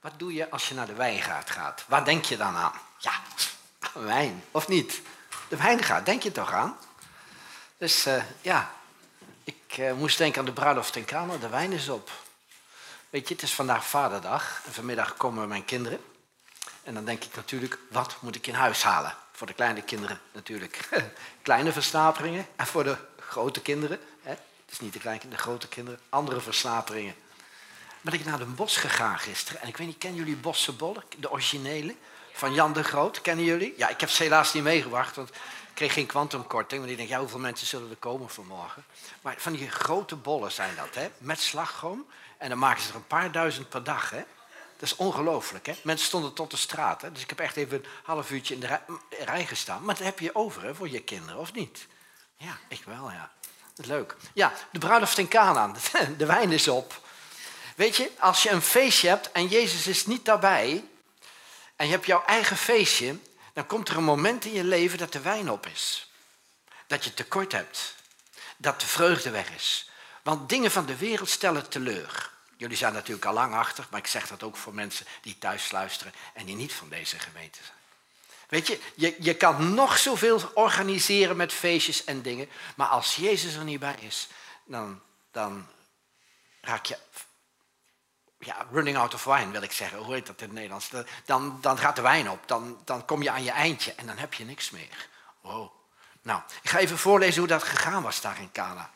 Wat doe je als je naar de wijngaard gaat? Waar denk je dan aan? Ja, wijn, of niet? De wijngaard, denk je toch aan? Dus uh, ja, ik uh, moest denken aan de bruiloft in Kana, de wijn is op. Weet je, het is vandaag vaderdag en vanmiddag komen mijn kinderen. En dan denk ik natuurlijk, wat moet ik in huis halen? Voor de kleine kinderen natuurlijk kleine versnaperingen. En voor de grote kinderen, hè? het is niet de kleine de grote kinderen, andere versnaperingen. Ben ik naar de bos gegaan gisteren. En ik weet niet, kennen jullie bossenbollen, de originele? Van Jan de Groot, kennen jullie? Ja, ik heb ze helaas niet meegebracht, want ik kreeg geen kwantumkorting. Want ik denk, ja, hoeveel mensen zullen er komen vanmorgen? Maar van die grote bollen zijn dat, hè? met slagroom. En dan maken ze er een paar duizend per dag, hè? Dat is ongelooflijk. Hè? Mensen stonden tot de straat. Hè? Dus ik heb echt even een half uurtje in de rij, gestaan. Maar dat heb je over hè, voor je kinderen, of niet? Ja, ik wel, ja. Leuk. Ja, de bruiloft in Canaan. De wijn is op. Weet je, als je een feestje hebt en Jezus is niet daarbij... en je hebt jouw eigen feestje... dan komt er een moment in je leven dat de wijn op is. Dat je tekort hebt. Dat de vreugde weg is. Want dingen van de wereld stellen teleur. Jullie zijn natuurlijk al lang achter, maar ik zeg dat ook voor mensen die thuis luisteren en die niet van deze gemeente zijn. Weet je, je, je kan nog zoveel organiseren met feestjes en dingen, maar als Jezus er niet bij is, dan, dan raak je ja, running out of wine, wil ik zeggen. Hoe heet dat in het Nederlands? Dan, dan gaat de wijn op, dan, dan kom je aan je eindje en dan heb je niks meer. Wow. Nou, ik ga even voorlezen hoe dat gegaan was daar in Cana.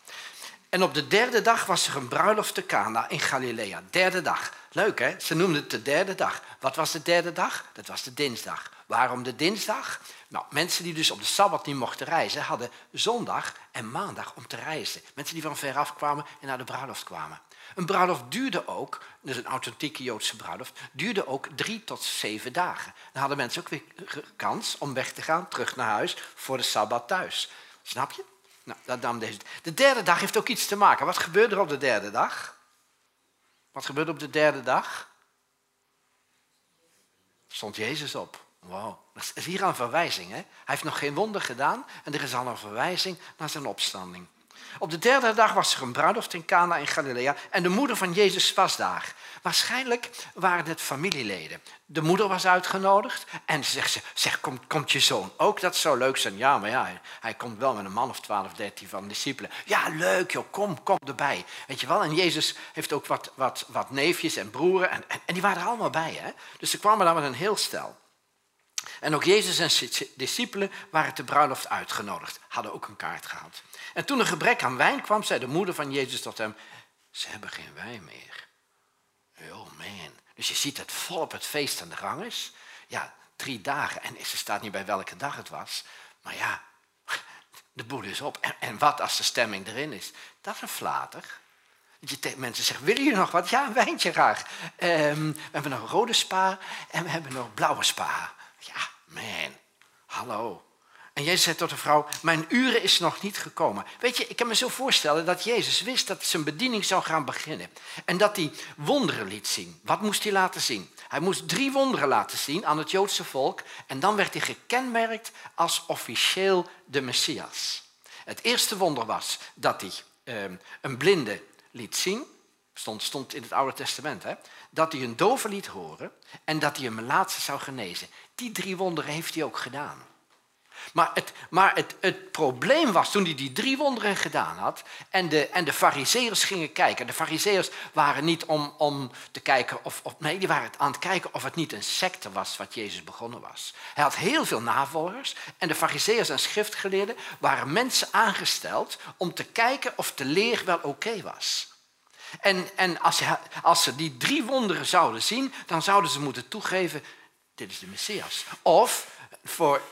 En op de derde dag was er een bruiloft te Cana in Galilea. Derde dag. Leuk hè? Ze noemden het de derde dag. Wat was de derde dag? Dat was de dinsdag. Waarom de dinsdag? Nou, mensen die dus op de Sabbat niet mochten reizen, hadden zondag en maandag om te reizen. Mensen die van veraf kwamen en naar de bruiloft kwamen. Een bruiloft duurde ook, dus een authentieke Joodse bruiloft, duurde ook drie tot zeven dagen. Dan hadden mensen ook weer kans om weg te gaan, terug naar huis, voor de Sabbat thuis. Snap je? Nou, dat dan deze. De derde dag heeft ook iets te maken. Wat gebeurde er op de derde dag? Wat gebeurde op de derde dag? Stond Jezus op. Wow, dat is hier een verwijzing. Hè? Hij heeft nog geen wonder gedaan en er is al een verwijzing naar zijn opstanding. Op de derde dag was er een bruiloft in Cana in Galilea en de moeder van Jezus was daar. Waarschijnlijk waren het familieleden. De moeder was uitgenodigd en ze zegt, zeg, komt, komt je zoon ook? Dat zou leuk zijn. Ja, maar ja, hij komt wel met een man of twaalf, dertien van de discipelen. Ja, leuk joh, kom, kom erbij. Weet je wel, en Jezus heeft ook wat, wat, wat neefjes en broeren en, en, en die waren er allemaal bij. Hè? Dus ze kwamen daar met een heel stel. En ook Jezus en zijn discipelen waren te bruiloft uitgenodigd, hadden ook een kaart gehad. En toen er gebrek aan wijn kwam, zei de moeder van Jezus tot hem, ze hebben geen wijn meer. Oh man. Dus je ziet het volop het feest aan de gang is. Ja, drie dagen. En ze staat niet bij welke dag het was. Maar ja, de boel is op. En, en wat als de stemming erin is? Dat is een flater. Je mensen zeggen, willen jullie nog wat? Ja, een wijntje graag. Um, we hebben nog rode spa en we hebben nog blauwe spa. Ja, man, hallo. En Jezus zei tot de vrouw, mijn uren is nog niet gekomen. Weet je, ik kan me zo voorstellen dat Jezus wist dat zijn bediening zou gaan beginnen. En dat hij wonderen liet zien. Wat moest hij laten zien? Hij moest drie wonderen laten zien aan het Joodse volk. En dan werd hij gekenmerkt als officieel de Messias. Het eerste wonder was dat hij eh, een blinde liet zien. Stond, stond in het Oude Testament. Hè? Dat hij een dove liet horen en dat hij een melaatse zou genezen. Die drie wonderen heeft hij ook gedaan. Maar, het, maar het, het, probleem was toen hij die drie wonderen gedaan had en de, en de gingen kijken. De fariseërs waren niet om, om te kijken of, nee, die waren aan het kijken of het niet een secte was wat Jezus begonnen was. Hij had heel veel navolgers en de fariseërs en schriftgeleerden waren mensen aangesteld om te kijken of de leer wel oké was. En, en als, als ze die drie wonderen zouden zien, dan zouden ze moeten toegeven, dit is de Messias. Of voor 80%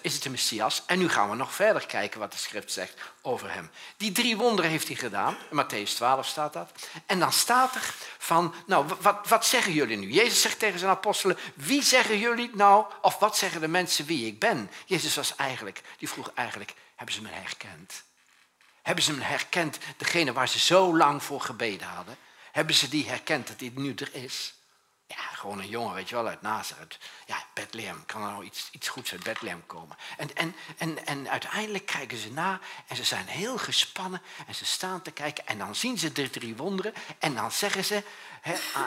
is het de Messias. En nu gaan we nog verder kijken wat de schrift zegt over hem. Die drie wonderen heeft hij gedaan. In Matthäus 12 staat dat. En dan staat er van, nou, wat, wat zeggen jullie nu? Jezus zegt tegen zijn apostelen, wie zeggen jullie nou, of wat zeggen de mensen wie ik ben? Jezus was eigenlijk, die vroeg eigenlijk, hebben ze me herkend? Hebben ze me herkend, degene waar ze zo lang voor gebeden hadden? Hebben ze die herkend dat hij nu er is? Ja, gewoon een jongen, weet je wel, uit Nazareth. Ja, Bethlehem, kan er nou iets, iets goeds uit Bethlehem komen? En, en, en, en uiteindelijk kijken ze na en ze zijn heel gespannen en ze staan te kijken en dan zien ze de drie wonderen en dan zeggen ze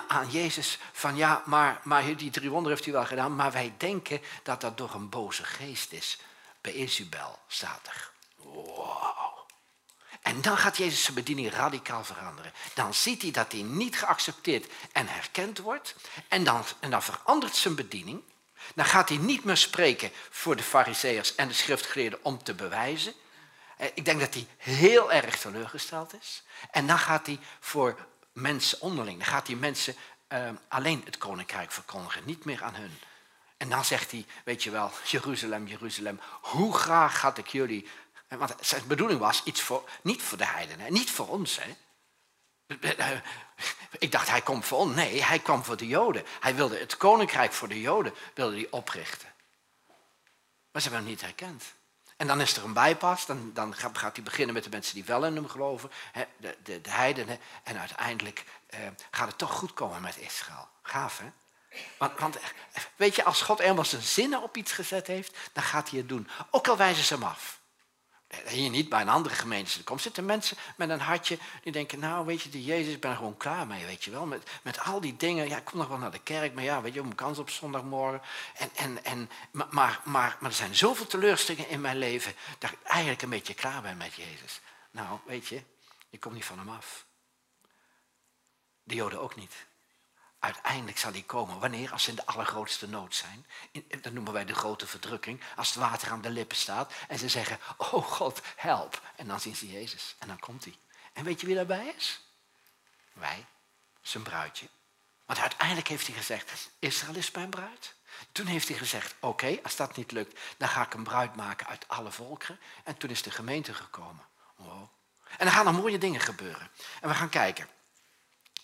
aan Jezus van ja, maar, maar die drie wonderen heeft hij wel gedaan, maar wij denken dat dat door een boze geest is. Bij staat er. Wow. En dan gaat Jezus zijn bediening radicaal veranderen. Dan ziet hij dat hij niet geaccepteerd en herkend wordt. En dan, en dan verandert zijn bediening. Dan gaat hij niet meer spreken voor de fariseërs en de schriftgeleerden om te bewijzen. Eh, ik denk dat hij heel erg teleurgesteld is. En dan gaat hij voor mensen onderling, dan gaat hij mensen uh, alleen het koninkrijk verkondigen, niet meer aan hun. En dan zegt hij, weet je wel, Jeruzalem, Jeruzalem, hoe graag had ik jullie want zijn bedoeling was iets voor, niet voor de heidenen, niet voor ons. Hè. Ik dacht, hij komt voor ons. Nee, hij kwam voor de Joden. Hij wilde het koninkrijk voor de Joden wilde oprichten. Maar ze hebben hem niet herkend. En dan is er een bijpas. Dan, dan gaat hij beginnen met de mensen die wel in hem geloven. De, de, de heidenen. En uiteindelijk eh, gaat het toch goed komen met Israël. Gaaf, hè? Want, want, weet je, als God eenmaal zijn zinnen op iets gezet heeft, dan gaat hij het doen. Ook al wijzen ze hem af. Hier niet, bij een andere gemeente. Er zitten mensen met een hartje die denken, nou weet je, die Jezus, ik ben er gewoon klaar mee, weet je wel. Met, met al die dingen, ja, ik kom nog wel naar de kerk, maar ja, weet je, mijn kans op zondagmorgen. En, en, en, maar, maar, maar, er zijn zoveel teleurstellingen in mijn leven, dat ik eigenlijk een beetje klaar ben met Jezus. Nou, weet je, je komt niet van hem af. De Joden ook niet. Uiteindelijk zal die komen. Wanneer? Als ze in de allergrootste nood zijn. Dat noemen wij de grote verdrukking. Als het water aan de lippen staat. En ze zeggen, oh God, help. En dan zien ze Jezus. En dan komt hij. En weet je wie daarbij is? Wij. Zijn bruidje. Want uiteindelijk heeft hij gezegd, Israël is mijn bruid. Toen heeft hij gezegd, oké, als dat niet lukt, dan ga ik een bruid maken uit alle volkeren. En toen is de gemeente gekomen. Wow. En er gaan nog mooie dingen gebeuren. En we gaan kijken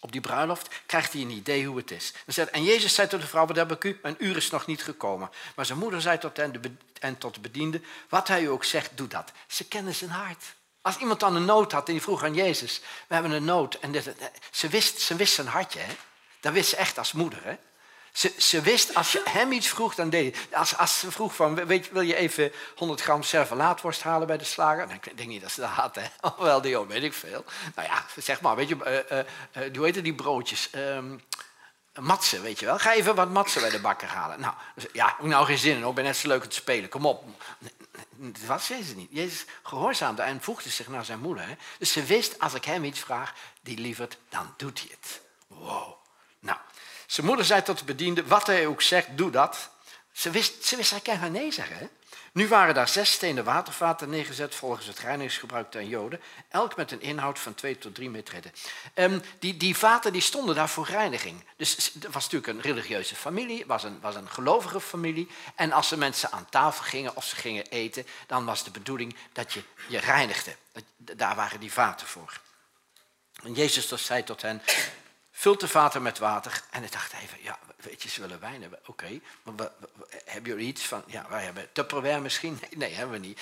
op die bruiloft, krijgt hij een idee hoe het is. En Jezus zei tot de vrouw, wat heb ik u? Mijn uur is nog niet gekomen. Maar zijn moeder zei tot hen en tot de bediende, wat hij u ook zegt, doe dat. Ze kennen zijn hart. Als iemand dan een nood had en die vroeg aan Jezus, we hebben een nood. En dit, ze, wist, ze wist zijn hartje, hè? dat wist ze echt als moeder. Hè? Ze, wist, als je hem iets vroeg, dan deed hij. Als, als ze vroeg van, weet, wil je even 100 gram servelaatworst halen bij de slager? Dan ik denk niet dat ze dat had, hè. Wel, die, oh, weet ik veel. Nou ja, zeg maar, weet je, uh, uh, hoe heet die broodjes? Um, matsen, weet je wel. Ga even wat matsen bij de bakker halen. Nou, dus, ja, nou geen zin in, ik ben net zo leuk te spelen, kom op. Dat was Jezus niet. Jezus gehoorzaamde en voegde zich naar zijn moeder. Dus ze wist, als ik hem iets vraag, die lieverd, dan doet hij het. Wow. Nou, zijn moeder zei tot de bediende, wat hij ook zegt, doe dat. Ze wist, ze wist hij kan nee zeggen. Nu waren daar zes stenen watervaten neergezet volgens het reinigingsgebruik der Joden, elk met een inhoud van twee tot drie meter. Um, die, die vaten die stonden daar voor reiniging. Dus het was natuurlijk een religieuze familie, was een, was een gelovige familie. En als de mensen aan tafel gingen of ze gingen eten, dan was de bedoeling dat je je reinigde. Daar waren die vaten voor. En Jezus zei tot hen, vult de vaten met water. En ik dacht even, ja, weet je, ze willen wijn hebben. Oké, hebben jullie iets van, ja, wij hebben Tupperware misschien? Nee, hebben we niet.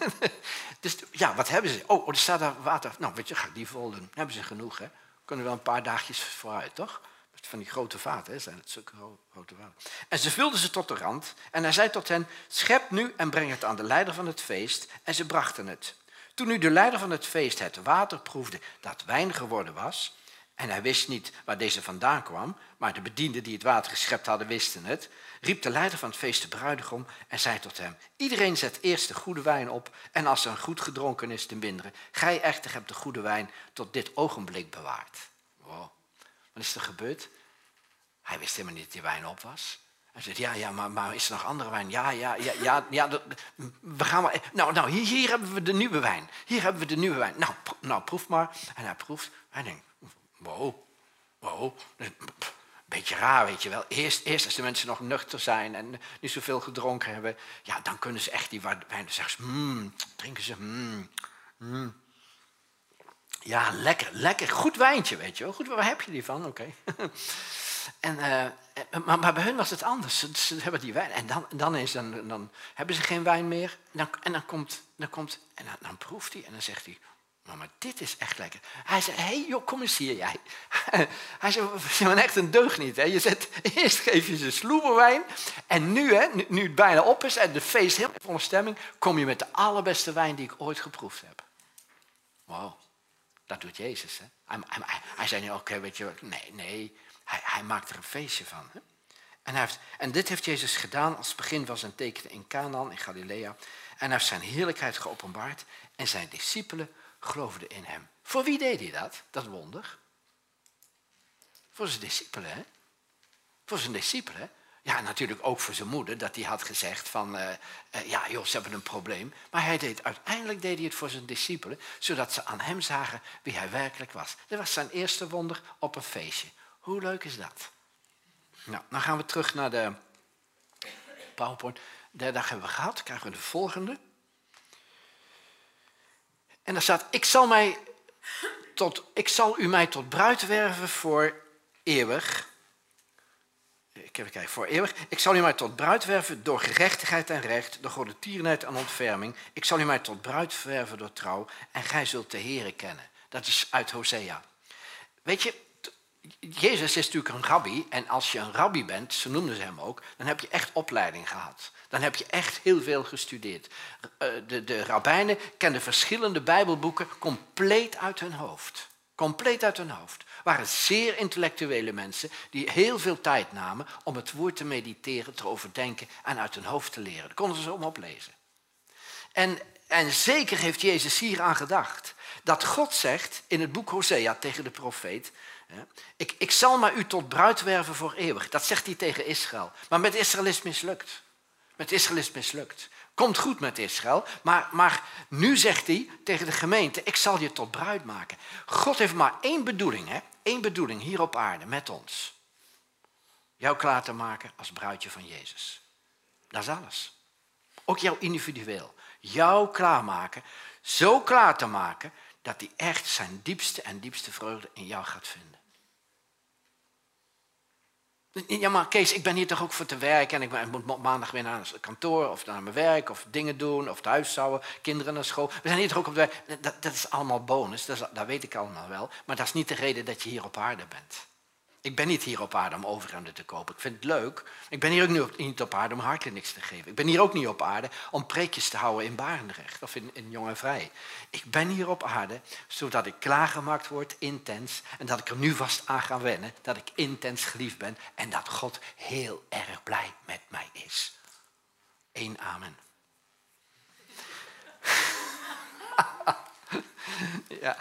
dus ja, wat hebben ze? Oh, er staat daar water. Nou, weet je, ga die vol doen. Hebben ze genoeg, hè? Kunnen wel een paar dagjes vooruit, toch? Van die grote vaten, hè, zijn het zulke grote vaten. En ze vulden ze tot de rand. En hij zei tot hen, schep nu en breng het aan de leider van het feest. En ze brachten het. Toen nu de leider van het feest het water proefde dat wijn geworden was, en hij wist niet waar deze vandaan kwam, maar de bedienden die het water geschept hadden wisten het, riep de leider van het feest de bruidegom en zei tot hem, iedereen zet eerst de goede wijn op en als er een goed gedronken is, de mindere. Gij echter hebt de goede wijn tot dit ogenblik bewaard. Wat is er gebeurd? Hij wist helemaal niet dat die wijn op was. Hij zei, ja, ja, maar, maar is er nog andere wijn? Ja, ja, ja, ja, ja we gaan maar... Nou, nou hier, hier hebben we de nieuwe wijn. Hier hebben we de nieuwe wijn. Nou, nou proef maar. En hij proeft. Hij denkt, wow, wow, beetje raar, weet je wel. Eerst, eerst als de mensen nog nuchter zijn en niet zoveel gedronken hebben, ja, dan kunnen ze echt die wijn, zeggen ze, mm, drinken ze, mm, mm. Ja, lekker, lekker, goed wijntje, weet je wel. Goed, waar heb je die van? Oké. en, uh, maar, maar, bij hun was het anders. Ze, ze, hebben die wijn en dan, dan, is, dan, dan hebben ze geen wijn meer. En dan, en dan komt, dan komt en dan, dan proeft hij en dan zegt hij, Maar dit is echt lekker. Hij zei, hé hey, joh, kom eens hier jij. Hij zei, je bent echt een deugniet. Hè? Je zet, eerst geef je ze sloeberwijn. En nu, hè, nu, het bijna op is en de feest heel volle stemming... kom je met de allerbeste wijn die ik ooit geproefd heb. Wauw, dat doet Jezus. Hè? Hij, zei niet, oké, weet je nee, nee. Hij, hij maakt er een feestje van. Hè? En, heeft, en dit heeft Jezus gedaan als begin van zijn tekenen in Canaan, in Galilea. En hij heeft zijn heerlijkheid geopenbaard en zijn discipelen geloofden in hem. Voor wie deed hij dat, dat wonder? Voor zijn discipelen, hè? Voor zijn discipelen. Ja, natuurlijk ook voor zijn moeder, dat hij had gezegd van, uh, uh, ja joh, ze hebben een probleem. Maar hij deed, uiteindelijk deed hij het voor zijn discipelen, zodat ze aan hem zagen wie hij werkelijk was. Dat was zijn eerste wonder op een feestje. Hoe leuk is dat? Nou, dan gaan we terug naar de PowerPoint. De dag hebben we gehad, krijgen we de volgende. En daar staat, ik zal, mij tot, ik zal u mij tot bruid werven voor eeuwig. Ik heb kijken, voor eeuwig. Ik zal u mij tot bruid werven door gerechtigheid en recht, door godetierenheid en ontferming. Ik zal u mij tot bruid werven door trouw en gij zult de Here kennen. Dat is uit Hosea. Weet je, Jezus is natuurlijk een rabbi en als je een rabbi bent, zo noemden ze hem ook, dan heb je echt opleiding gehad. Dan heb je echt heel veel gestudeerd. Eh, de, de rabbijnen kenden verschillende bijbelboeken compleet uit hun hoofd. Compleet uit hun hoofd. Waren zeer intellectuele mensen die heel veel tijd namen om het woord te mediteren, te overdenken en uit hun hoofd te leren. Dat konden ze zo oplezen. En, en zeker heeft Jezus hier aan gedacht. Dat God zegt in het boek Hosea tegen de profeet, ik, ik zal maar u tot bruid werven voor eeuwig. Dat zegt hij tegen Israël. Maar met Israël is mislukt. Met Israël is het mislukt. Komt goed met Israël, maar, maar nu zegt hij tegen de gemeente, ik zal je tot bruid maken. God heeft maar één bedoeling, hè? één bedoeling hier op aarde met ons. Jou klaar te maken als bruidje van Jezus. Dat is alles. Ook jou individueel. Jou klaarmaken, zo klaar te maken dat hij echt zijn diepste en diepste vreugde in jou gaat vinden. Ja, maar Kees, ik ben hier toch ook voor te werken en ik moet maandag weer naar het kantoor of naar mijn werk of dingen doen of thuis zouden, kinderen naar school. We zijn hier toch ook op de werk. Dat, dat is allemaal bonus, dat, dat weet ik allemaal wel. Maar dat is niet de reden dat je hier op aarde bent. Ik ben niet hier op aarde om overhemden te kopen. Ik vind het leuk. Ik ben hier ook niet op aarde om niks te geven. Ik ben hier ook niet op aarde om preekjes te houden in Barendrecht of in, in Jong en Vrij. Ik ben hier op aarde zodat ik klaargemaakt word, intens. En dat ik er nu vast aan ga wennen. Dat ik intens geliefd ben. En dat God heel erg blij met mij is. Eén amen. ja.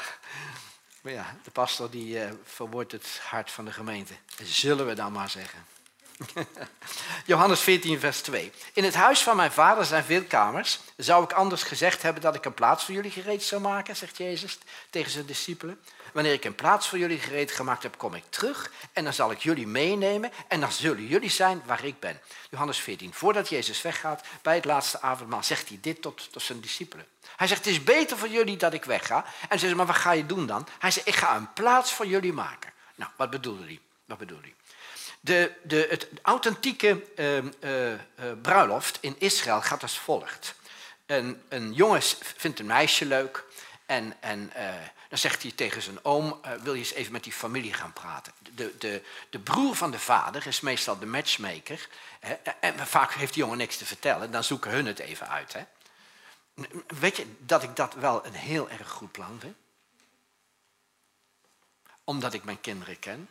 Maar ja, de pastor die uh, verwoordt het hart van de gemeente. Zullen we dan maar zeggen. Johannes 14, vers 2. In het huis van mijn vader zijn veel kamers. Zou ik anders gezegd hebben dat ik een plaats voor jullie gereed zou maken, zegt Jezus tegen zijn discipelen. Wanneer ik een plaats voor jullie gereed gemaakt heb, kom ik terug en dan zal ik jullie meenemen en dan zullen jullie zijn waar ik ben. Johannes 14. Voordat Jezus weggaat bij het laatste avondmaal, zegt hij dit tot, tot zijn discipelen. Hij zegt, het is beter voor jullie dat ik wegga. En ze zeggen, maar wat ga je doen dan? Hij zegt, ik ga een plaats voor jullie maken. Nou, wat bedoelde hij? Wat bedoelde hij? De, de, het authentieke uh, bruiloft in Israël gaat als volgt. Een, een jongen vindt een meisje leuk en, en uh, dan zegt hij tegen zijn oom, wil je eens even met die familie gaan praten. De, de, de broer van de vader is meestal de matchmaker. En vaak heeft die jongen niks te vertellen, dan zoeken hun het even uit. Hè. Weet je dat ik dat wel een heel erg goed plan vind? Omdat ik mijn kinderen ken.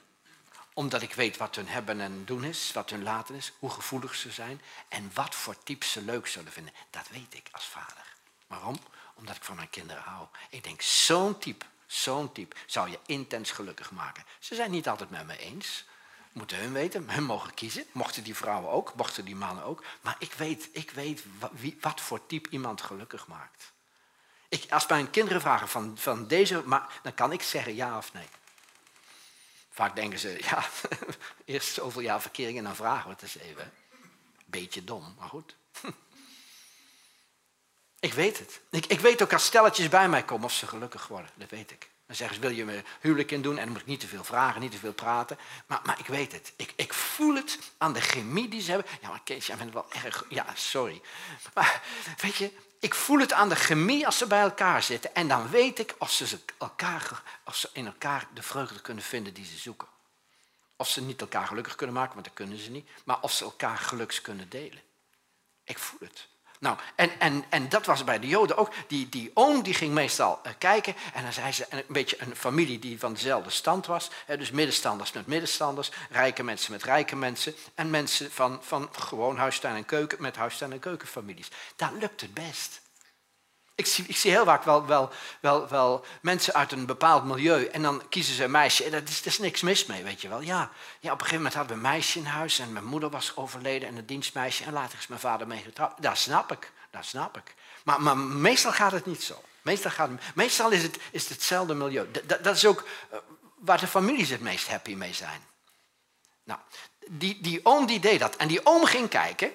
Omdat ik weet wat hun hebben en doen is, wat hun laten is, hoe gevoelig ze zijn en wat voor type ze leuk zullen vinden. Dat weet ik als vader. Waarom? Omdat ik van mijn kinderen hou. Ik denk, zo'n type, zo'n type zou je intens gelukkig maken. Ze zijn niet altijd met me eens moeten hun weten, hun mogen kiezen. Mochten die vrouwen ook, mochten die mannen ook. Maar ik weet, ik weet wat, voor type iemand gelukkig maakt. Ik, als mijn kinderen vragen van, van deze, maar, dan kan ik zeggen ja of nee. Vaak denken ze, ja, eerst zoveel jaar verkering en dan vragen we het eens even. Beetje dom, maar goed. Ik weet het. Ik, ik weet ook als stelletjes bij mij komen of ze gelukkig worden. Dat weet ik. Dan zeggen ze, wil je me huwelijk in doen? En dan moet ik niet te veel vragen, niet te veel praten. Maar, maar ik weet het. Ik, ik voel het aan de chemie die ze hebben. Ja, maar Kees, jij bent wel erg... Ja, sorry. Maar weet je, Ik voel het aan de chemie als ze bij elkaar zitten. En dan weet ik of ze, elkaar, of ze in elkaar de vreugde kunnen vinden die ze zoeken. Of ze niet elkaar gelukkig kunnen maken, want dat kunnen ze niet. Maar of ze elkaar geluks kunnen delen. Ik voel het. Nou, en, en, en dat was bij de Joden ook. Die, die oom die ging meestal uh, kijken en dan zei ze, een beetje een familie die van dezelfde stand was. Hè, dus middenstanders met middenstanders, rijke mensen met rijke mensen en mensen van, van gewoon huistuin en keuken met huistuin en keukenfamilies. Daar lukt het best. Ik zie, ik zie heel vaak wel, wel, wel, wel mensen uit een bepaald milieu en dan kiezen ze een meisje. En daar is, is niks mis mee, weet je wel. Ja, ja, op een gegeven moment hadden we een meisje in huis en mijn moeder was overleden en een dienstmeisje. En later is mijn vader mee getrouwd. Dat snap ik, dat snap ik. Maar, maar meestal gaat het niet zo. Meestal, gaat meestal is, het, is het hetzelfde milieu. Dat, dat is ook eh, waar de families het meest happy mee zijn. Nou, die, die oom die deed dat. En die oom ging kijken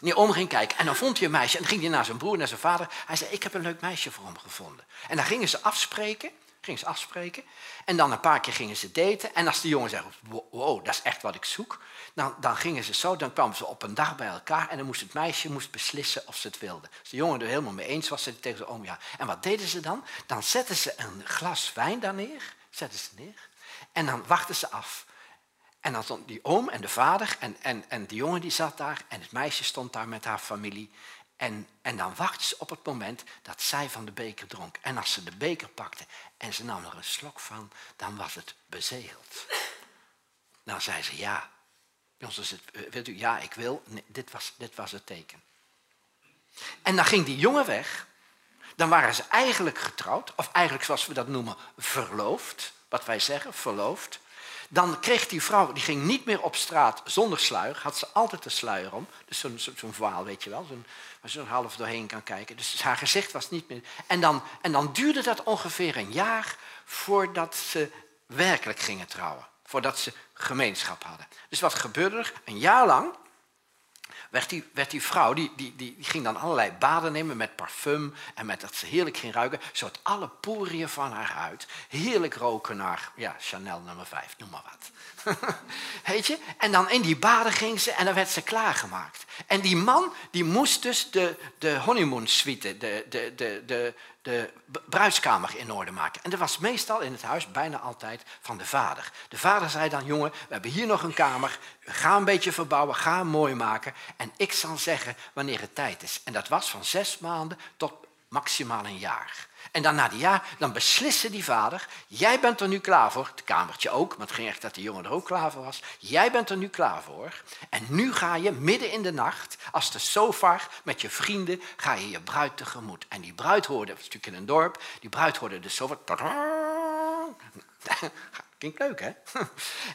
ging kijken en dan vond hij een meisje. En dan ging hij naar zijn broer, naar zijn vader. Hij zei, ik heb een leuk meisje voor hem gevonden. En dan gingen ze afspreken. Gingen ze afspreken. En dan een paar keer gingen ze daten. En als de jongen zei, wow, dat is echt wat ik zoek. Dan, dan gingen ze zo, dan kwamen ze op een dag bij elkaar. En dan moest het meisje moest beslissen of ze het wilde. Als de jongen er helemaal mee eens was, zei tegen zijn oom ja. En wat deden ze dan? Dan zetten ze een glas wijn daar neer. Zetten ze neer. En dan wachten ze af. En dan stond die oom en de vader en, en, en die jongen die zat daar en het meisje stond daar met haar familie. En, en dan wachtte ze op het moment dat zij van de beker dronk. En als ze de beker pakte en ze nam er een slok van, dan was het bezegeld. Dan zei ze ja. Ons het, eh, u, ja, ik wil. Dit, was, dit was het teken. En dan ging die jongen weg. Dan waren ze eigenlijk getrouwd, of eigenlijk zoals we dat noemen, verloofd. Wat wij zeggen, verloofd. Dan kreeg die vrouw, die ging niet meer op straat zonder sluier, had ze altijd een sluier om. Dus zo'n zo'n vaal, weet je wel, zo'n, waar ze half doorheen kan kijken. Dus haar gezicht was niet meer... En dan, en dan duurde dat ongeveer een jaar voordat ze werkelijk gingen trouwen. Voordat ze gemeenschap hadden. Dus wat gebeurde er? Een jaar lang werd die, werd die vrouw, die, die, die, ging dan allerlei baden nemen met parfum en met dat ze heerlijk ging ruiken, zodat alle poriën van haar huid heerlijk roken naar ja, Chanel nummer 5, noem maar wat. Weet je? En dan in die baden ging ze en dan werd ze klaargemaakt. En die man die moest dus de, de honeymoon suite, de, de, de, de, de bruidskamer in orde maken. En dat was meestal in het huis bijna altijd van de vader. De vader zei dan, jongen, we hebben hier nog een kamer, ga een beetje verbouwen, ga mooi maken. En ik zal zeggen wanneer het tijd is. En dat was van zes maanden tot maximaal een jaar. En dan na die jaar, dan besliste die vader, jij bent er nu klaar voor. Het kamertje ook, maar het ging echt dat de jongen er ook klaar voor was. Jij bent er nu klaar voor. En nu ga je midden in de nacht, als de sofar met je vrienden, ga je je bruid tegemoet. En die bruid hoorde, het is natuurlijk in een dorp, die bruid hoorde de sofar. Klinkt leuk, hè?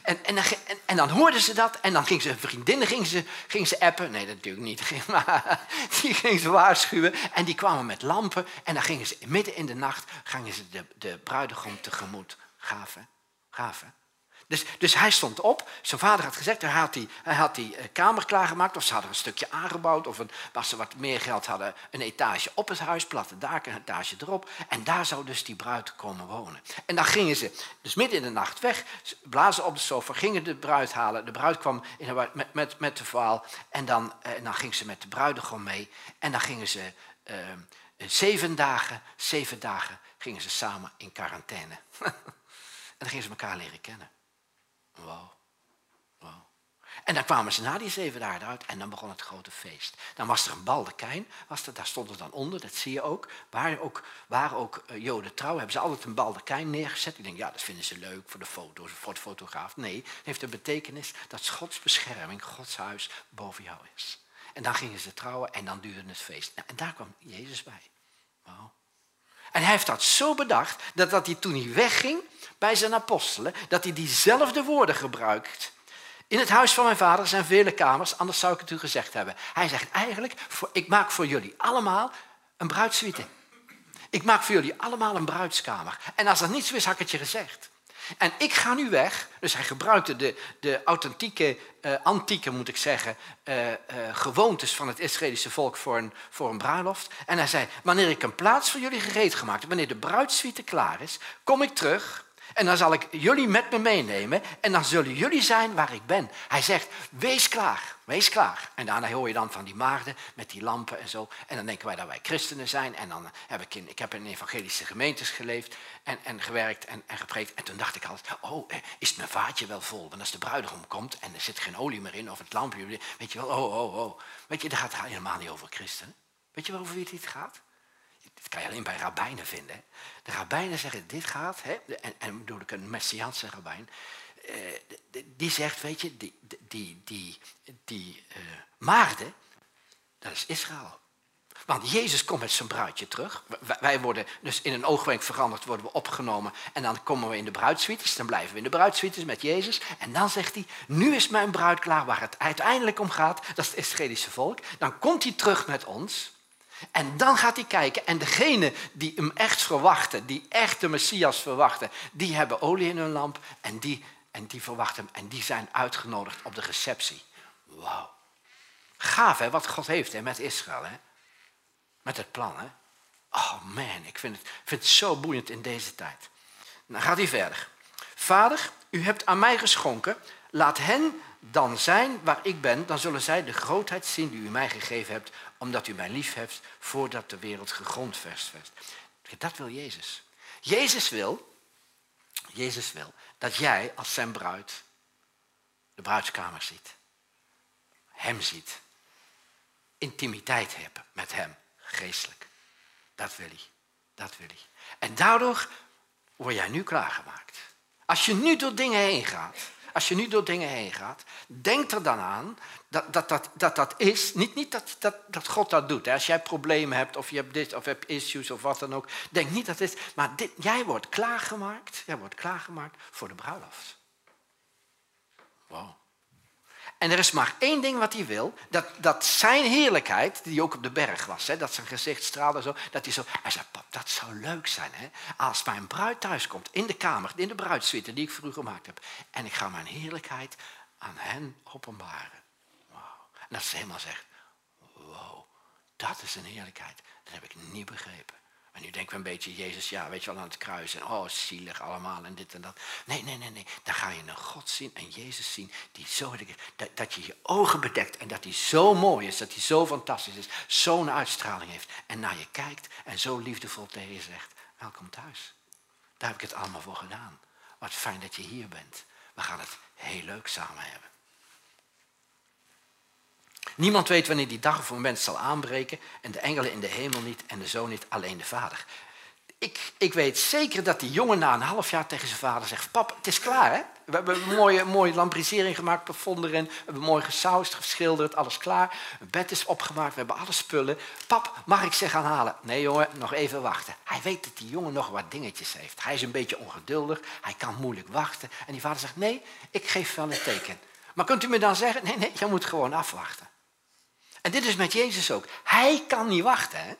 En, en, dan, en, dan hoorden ze dat en dan ging ze vriendinnen ging ze, ging ze appen. Nee, dat natuurlijk niet. Maar die ging ze waarschuwen en die kwamen met lampen. En dan gingen ze midden in de nacht gingen ze de, de bruidegom tegemoet. Gaaf, hè? Dus, dus hij stond op. Zijn vader had gezegd, hij had die, hij had die eh, kamer klaargemaakt. Of ze hadden een stukje aangebouwd. Of een, als ze wat meer geld hadden, een etage op het huis. Platte daken, een etage erop. En daar zou dus die bruid komen wonen. En dan gingen ze dus midden in de nacht weg. Blazen op de sofa, gingen de bruid halen. De bruid kwam in met, met, met de vaal. En dan, eh, ging ze met de bruidegom mee. En dan gingen ze uh, zeven dagen, zeven dagen gingen ze samen in quarantaine. en dan gingen ze elkaar leren kennen. Wow. En dan kwamen ze na die zeven dagen uit en dan begon het grote feest. Dan was er een baldekijn, was daar stond er dan onder, dat zie je ook. Waar ook, waar ook uh, joden trouw, hebben ze altijd een baldekijn neergezet. Ik denk, ja, dat vinden ze leuk voor de foto's, voor de fotograaf. Nee, het heeft de betekenis dat Gods bescherming, Gods huis boven jou is. En dan gingen ze trouwen en dan duurde het feest. En daar kwam Jezus bij. Wow. En hij heeft dat zo bedacht dat, dat hij toen hij wegging bij zijn apostelen, dat hij diezelfde woorden gebruikt. In het huis van mijn vader zijn vele kamers, anders zou ik het u gezegd hebben. Hij zegt eigenlijk, ik maak voor jullie allemaal een bruidsuite. Ik maak voor jullie allemaal een bruidskamer. En als dat niet zo is, had ik het je gezegd. En ik ga nu weg. Dus hij gebruikte de, de authentieke, uh, antieke moet ik zeggen, uh, uh, gewoontes van het Israëlische volk voor een, voor een bruiloft. En hij zei, wanneer ik een plaats voor jullie gereed gemaakt heb, wanneer de bruidsuite klaar is, kom ik terug En dan zal ik jullie met me meenemen en dan zullen jullie zijn waar ik ben. Hij zegt, wees klaar, wees klaar. En daarna hoor je dan van die maagden met die lampen en zo. En dan denken wij dat wij christenen zijn. En dan heb ik in, ik heb in evangelische gemeentes geleefd en, en gewerkt en, en gepreekt. En toen dacht ik altijd, oh, eh, is mijn vaatje wel vol? Want als de bruidegom komt en er zit geen olie meer in of het lampje, weet je wel, oh, oh, oh. Weet je, daar gaat het helemaal niet over christenen. Weet je wel over wie het gaat? Dat kan je alleen bij rabbijnen vinden. De rabbijnen zeggen, dit gaat, hè, en, en bedoel ik een Messiaanse rabbijn, eh, die zegt, weet je, die, die, die, die uh, dat is Israël. Want Jezus komt met zijn bruidje terug. Wij worden dus in een oogwenk veranderd, worden we opgenomen. En dan komen we in de bruidsuites. Dan blijven we in de bruidsuites met Jezus. En dan zegt hij, nu is mijn bruid klaar waar het uiteindelijk om gaat. Dat is het Israëlische volk. Dan komt hij terug met ons. En dan gaat hij kijken. En degene die hem echt verwachten, die echt de Messias verwachten, die hebben olie in hun lamp. En die, en die verwachten hem. En die zijn uitgenodigd op de receptie. Wauw. Gaaf hè, wat God heeft hè, met Israël. Hè? Met het plan. Hè? Oh man, ik vind het, vind het zo boeiend in deze tijd. Dan gaat hij verder. Vader, u hebt aan mij geschonken. Laat hen dan zijn waar ik ben, dan zullen zij de grootheid zien die u mij gegeven hebt, omdat u mij lief hebt voordat de wereld gegrondvest werd. Dat wil Jezus. Jezus wil, Jezus wil dat jij als zijn bruid de bruidskamer ziet. Hem ziet. Intimiteit hebt met hem, geestelijk. Dat wil hij. Dat wil hij. En daardoor word jij nu klaargemaakt. Als je nu door dingen heen gaat, als je nu door dingen heen gaat, denk er dan aan dat dat, dat, dat, dat is. Niet, niet dat, dat, dat God dat doet. Als jij problemen hebt of je hebt dit of hebt issues of wat dan ook. Denk niet dat is. Maar dit, jij wordt klaargemaakt. Jij wordt klaargemaakt voor de bruiloft. Wow. En er is maar één ding wat hij wil. Dat, dat zijn heerlijkheid, die ook op de berg was, hè, dat zijn gezicht straalde zo. Dat hij zo, hij zei, pap, dat zou leuk zijn. Hè, als mijn bruid thuis komt, in de kamer, in de bruidssuite die ik u gemaakt heb. En ik ga mijn heerlijkheid aan hen openbaren. Wow. En dat ze helemaal zegt, wow, dat is een heerlijkheid. Dat heb ik niet begrepen. En nu denken we een beetje, Jezus, ja, weet je wel, aan het kruis. En oh, zielig allemaal en dit en dat. Nee, nee, nee, nee. Dan ga je een God zien en Jezus zien die zo, dat, dat je je ogen bedekt en dat hij zo mooi is, dat hij zo fantastisch is, zo'n uitstraling heeft. En naar je kijkt en zo liefdevol tegen je zegt, welkom thuis. Daar heb ik het allemaal voor gedaan. Wat fijn dat je hier bent. We gaan het heel leuk samen hebben. Niemand weet wanneer die dag of moment zal aanbreken en de engelen in de hemel niet en de zoon niet, alleen de vader. Ik, ik weet zeker dat die jongen na een half jaar tegen zijn vader zegt, pap, het is klaar hè? We hebben een mooie, mooie lambrisering gemaakt, plafond erin, we hebben mooi gesausd, geschilderd, alles klaar. Een bed is opgemaakt, we hebben alle spullen. Pap, mag ik ze gaan halen? Nee jongen, nog even wachten. Hij weet dat die jongen nog wat dingetjes heeft. Hij is een beetje ongeduldig, hij kan moeilijk wachten. En die vader zegt, nee, ik geef wel een teken. Maar kunt u me dan zeggen, nee, nee, je moet gewoon afwachten. En dit is met Jezus ook. Hij kan niet wachten. Hè?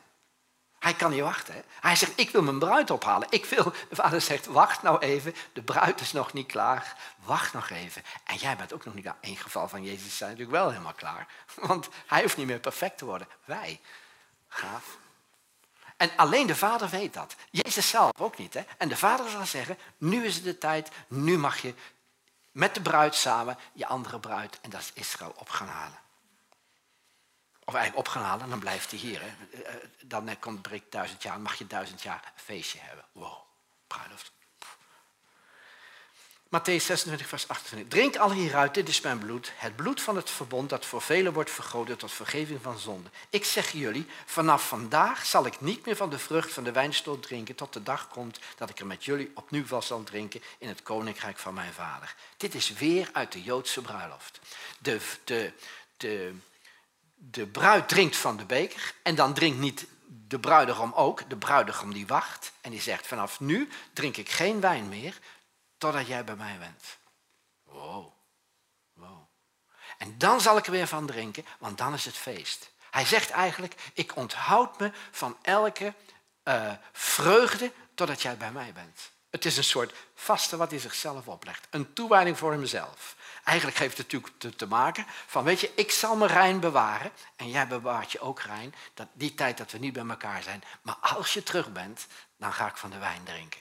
Hij kan niet wachten. Hij zegt, ik wil mijn bruid ophalen. Ik wil, de vader zegt, wacht nou even. De bruid is nog niet klaar. Wacht nog even. En jij bent ook nog niet klaar. In geval van Jezus zijn natuurlijk wel helemaal klaar. Want hij hoeft niet meer perfect te worden. Wij. Gaaf. En alleen de vader weet dat. Jezus zelf ook niet. Hè? En de vader zal zeggen, nu is het de tijd. Nu mag je met de bruid samen je andere bruid, en dat is Israël, op gaan halen. Of eigenlijk op gaan halen, dan blijft hij hier. Hè. Eh, dan komt breekt duizend jaar, dan mag je duizend jaar een feestje hebben. Wow, bruiloft. Matthäus 26, vers 28. Drink al hieruit, dit is mijn bloed, het bloed van het verbond dat voor velen wordt vergoten tot vergeving van zonde. Ik zeg jullie, vanaf vandaag zal ik niet meer van de vrucht van de wijnstoot drinken tot de dag komt dat ik er met jullie opnieuw van zal drinken in het koninkrijk van mijn vader. Dit is weer uit de Joodse bruiloft. De, de, de, de bruid drinkt van de beker en dan drinkt niet de bruidegom ook, de bruidegom die wacht en die zegt vanaf nu drink ik geen wijn meer totdat jij bij mij bent. Wow, wow. En dan zal ik er weer van drinken, want dan is het feest. Hij zegt eigenlijk, ik onthoud me van elke uh, vreugde totdat jij bij mij bent. Het is een soort vaste wat hij zichzelf oplegt. Een toewijding voor hemzelf. Eigenlijk heeft het natuurlijk te, maken van, weet je, ik zal me rein bewaren en jij bewaart je ook rein, dat, die tijd dat we niet bij elkaar zijn. Maar als je terug bent, dan ga ik van de wijn drinken.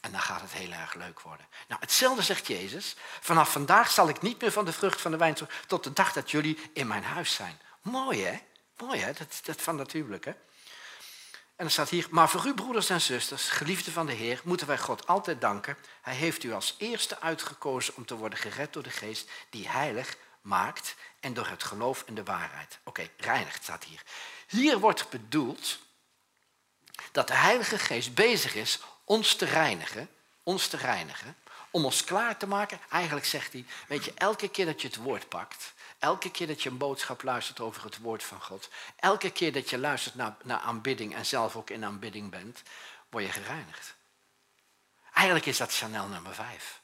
En dan gaat het heel erg leuk worden. Nou, hetzelfde zegt Jezus. Vanaf vandaag zal ik niet meer van de vrucht van de wijn tot de dag dat jullie in mijn huis zijn. Mooi hè? Mooi hè? Dat, dat van natuurlijk hè? En er staat hier, maar voor u broeders en zusters, geliefden van de Heer, moeten wij God altijd danken. Hij heeft u als eerste uitgekozen om te worden gered door de geest die heilig maakt en door het geloof in de waarheid. Oké, reinigt staat hier. Hier wordt bedoeld dat de Heilige Geest bezig is ons te reinigen, ons te reinigen, om ons klaar te maken. Eigenlijk zegt hij, weet je, elke keer dat je het woord pakt, elke keer dat je een boodschap luistert over het woord van God, elke keer dat je luistert naar, naar aanbidding en zelf ook in aanbidding bent, word je gereinigd. Eigenlijk is dat Chanel nummer 5.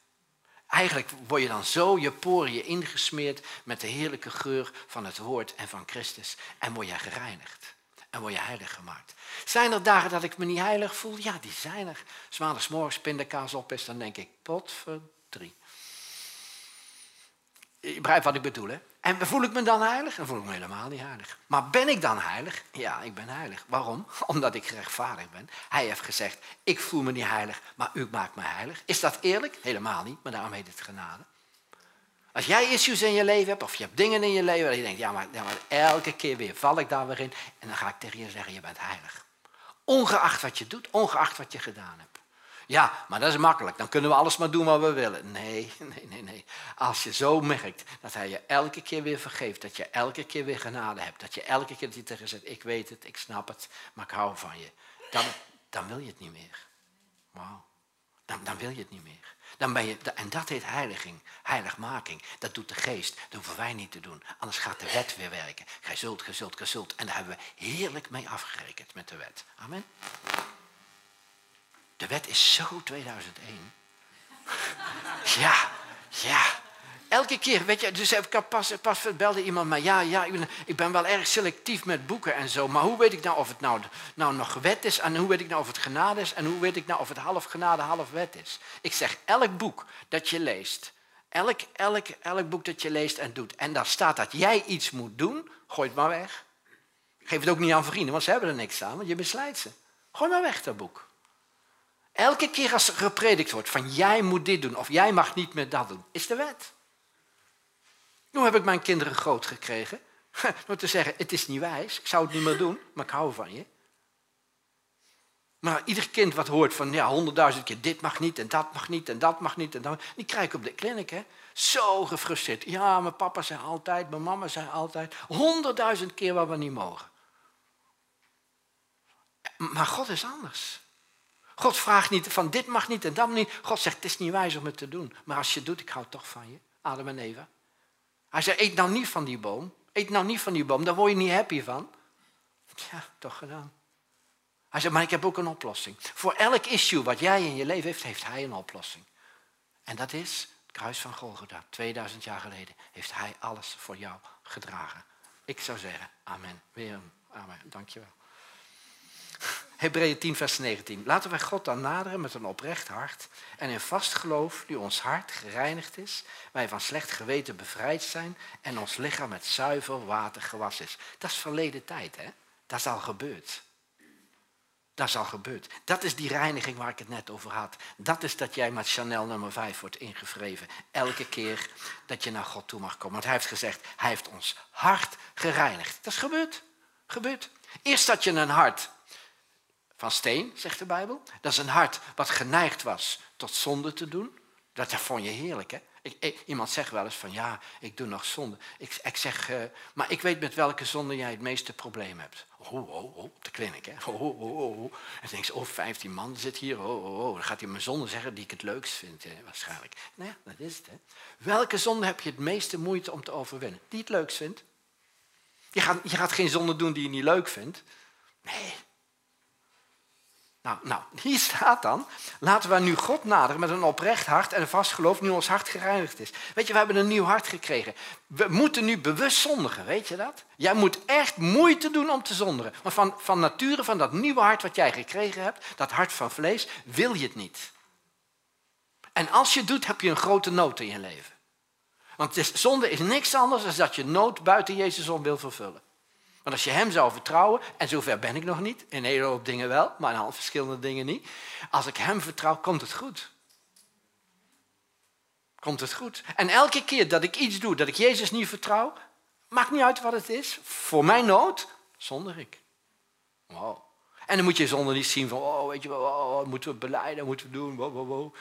Eigenlijk word je dan zo je poriën ingesmeerd met de heerlijke geur van het woord en van Christus en word je gereinigd en word je heilig gemaakt. Zijn er dagen dat ik me niet heilig voel? Ja, die zijn er. Als morgens pindakaas op is, dan denk ik, pot voor drie. Je begrijpt wat ik bedoel, hè? En voel ik me dan heilig? Dan voel ik me helemaal niet heilig. Maar ben ik dan heilig? Ja, ik ben heilig. Waarom? Omdat ik gerechtvaardigd ben. Hij heeft gezegd, ik voel me niet heilig, maar u maakt me heilig. Is dat eerlijk? Helemaal niet, maar daarom heet het genade. Als jij issues in je leven hebt, of je hebt dingen in je leven waar je denkt, ja maar, ja maar, elke keer weer val ik daar weer in. En dan ga ik tegen je zeggen, je bent heilig. Ongeacht wat je doet, ongeacht wat je gedaan hebt. Ja, maar dat is makkelijk. Dan kunnen we alles maar doen wat we willen. Nee, nee, nee, nee. Als je zo merkt dat hij je elke keer weer vergeeft, dat je elke keer weer genade hebt, dat je elke keer hij tegen zegt, ik weet het, ik snap het, maar ik hou van je. Dan, dan wil je het niet meer. Wauw. Dan, dan wil je het niet meer. Dan ben je, en dat heet heiliging, heiligmaking. Dat doet de geest. Dat hoeven wij niet te doen. Anders gaat de wet weer werken. Gij zult, gij zult, gij zult. En daar hebben we heerlijk mee afgerekend met de wet. Amen. De wet is zo 2001. ja, ja. Elke keer, weet je, dus ik pas, pas belde iemand maar ja, ja, ik ben, ik ben wel erg selectief met boeken en zo, maar hoe weet ik nou of het nou, nou nog wet is en hoe weet ik nou of het genade is en hoe weet ik nou of het half genade, half wet is? Ik zeg, elk boek dat je leest, elk, elk, elk boek dat je leest en doet, en daar staat dat jij iets moet doen, gooi het maar weg. Geef het ook niet aan vrienden, want ze hebben er niks aan, want je misleidt ze. Gooi maar weg dat boek. Elke keer als er gepredikt wordt van jij moet dit doen of jij mag niet meer dat doen, is de wet. Nu heb ik mijn kinderen groot gekregen. Door te zeggen, het is niet wijs, ik zou het niet meer doen, maar ik hou van je. Maar ieder kind wat hoort van ja, honderdduizend keer dit mag niet en dat mag niet en dat mag niet en dat, die krijg ik op de kliniek. Hè? Zo gefrustreerd. Ja, mijn papa zei altijd, mijn mama zei altijd, honderdduizend keer wat we niet mogen. Maar God is anders. God vraagt niet van dit mag niet en dat mag niet. God zegt, het is niet wijs om het te doen. Maar als je het doet, ik hou toch van je. Adam en Eva. Hij zei, eet nou niet van die boom. Eet nou niet van die boom, daar word je niet happy van. Ja, toch gedaan. Hij zei, maar ik heb ook een oplossing. Voor elk issue wat jij in je leven heeft, heeft hij een oplossing. En dat is het kruis van Golgotha. 2000 jaar geleden heeft hij alles voor jou gedragen. Ik zou zeggen, amen. Weer amen. Dankjewel. Hebreeën 10, vers 19. Laten wij God dan naderen met een oprecht hart en in vast geloof, nu ons hart gereinigd is, wij van slecht geweten bevrijd zijn en ons lichaam met zuiver water gewassen is. Dat is verleden tijd, hè? Dat is al gebeurd. Dat is al gebeurd. Dat is die reiniging waar ik het net over had. Dat is dat jij met Chanel nummer 5 wordt ingevreven. Elke keer dat je naar God toe mag komen. Want hij heeft gezegd, hij heeft ons hart gereinigd. Dat is gebeurd. Gebeurd. Eerst had je een hart van steen, zegt de Bijbel. Dat is een hart wat geneigd was tot zonde te doen. Dat, vond je heerlijk, hè? Ik, iemand zegt wel eens van, ja, ik doe nog zonde. Ik, ik zeg, uh, maar ik weet met welke zonde jij het meeste probleem hebt. Oh, oh, oh, de kliniek, hè? Oh, oh, oh, oh. En dan denk je, oh, 15 man zit hier. Oh, oh, oh. Dan gaat hij mijn zonde zeggen die ik het leukst vind, hè, waarschijnlijk. Nou ja, dat is het, hè? Welke zonde heb je het meeste moeite om te overwinnen? Die het leukst vindt? Je gaat, je gaat geen zonde doen die je niet leuk vindt. Nee, nou, nou, hier staat dan, laten we nu God naderen met een oprecht hart en een vast geloof, nu ons hart gereinigd is. Weet je, we hebben een nieuw hart gekregen. We moeten nu bewust zondigen, weet je dat? Jij moet echt moeite doen om te zondigen. Maar van, van nature, van dat nieuwe hart wat jij gekregen hebt, dat hart van vlees, wil je het niet. En als je doet, heb je een grote nood in je leven. Want zonde is niks anders dan dat je nood buiten Jezus om wil vervullen. Als je hem zou vertrouwen, en zover ben ik nog niet, in een hele hoop dingen wel, maar in al verschillende dingen niet. Als ik hem vertrouw, komt het goed. Komt het goed. En elke keer dat ik iets doe dat ik Jezus niet vertrouw, maakt niet uit wat het is, voor mijn nood, zonder ik. Wow. En dan moet je zonder niet zien van, oh, weet je wel, oh, moeten we beleiden, moeten we doen, wow, wow, wow.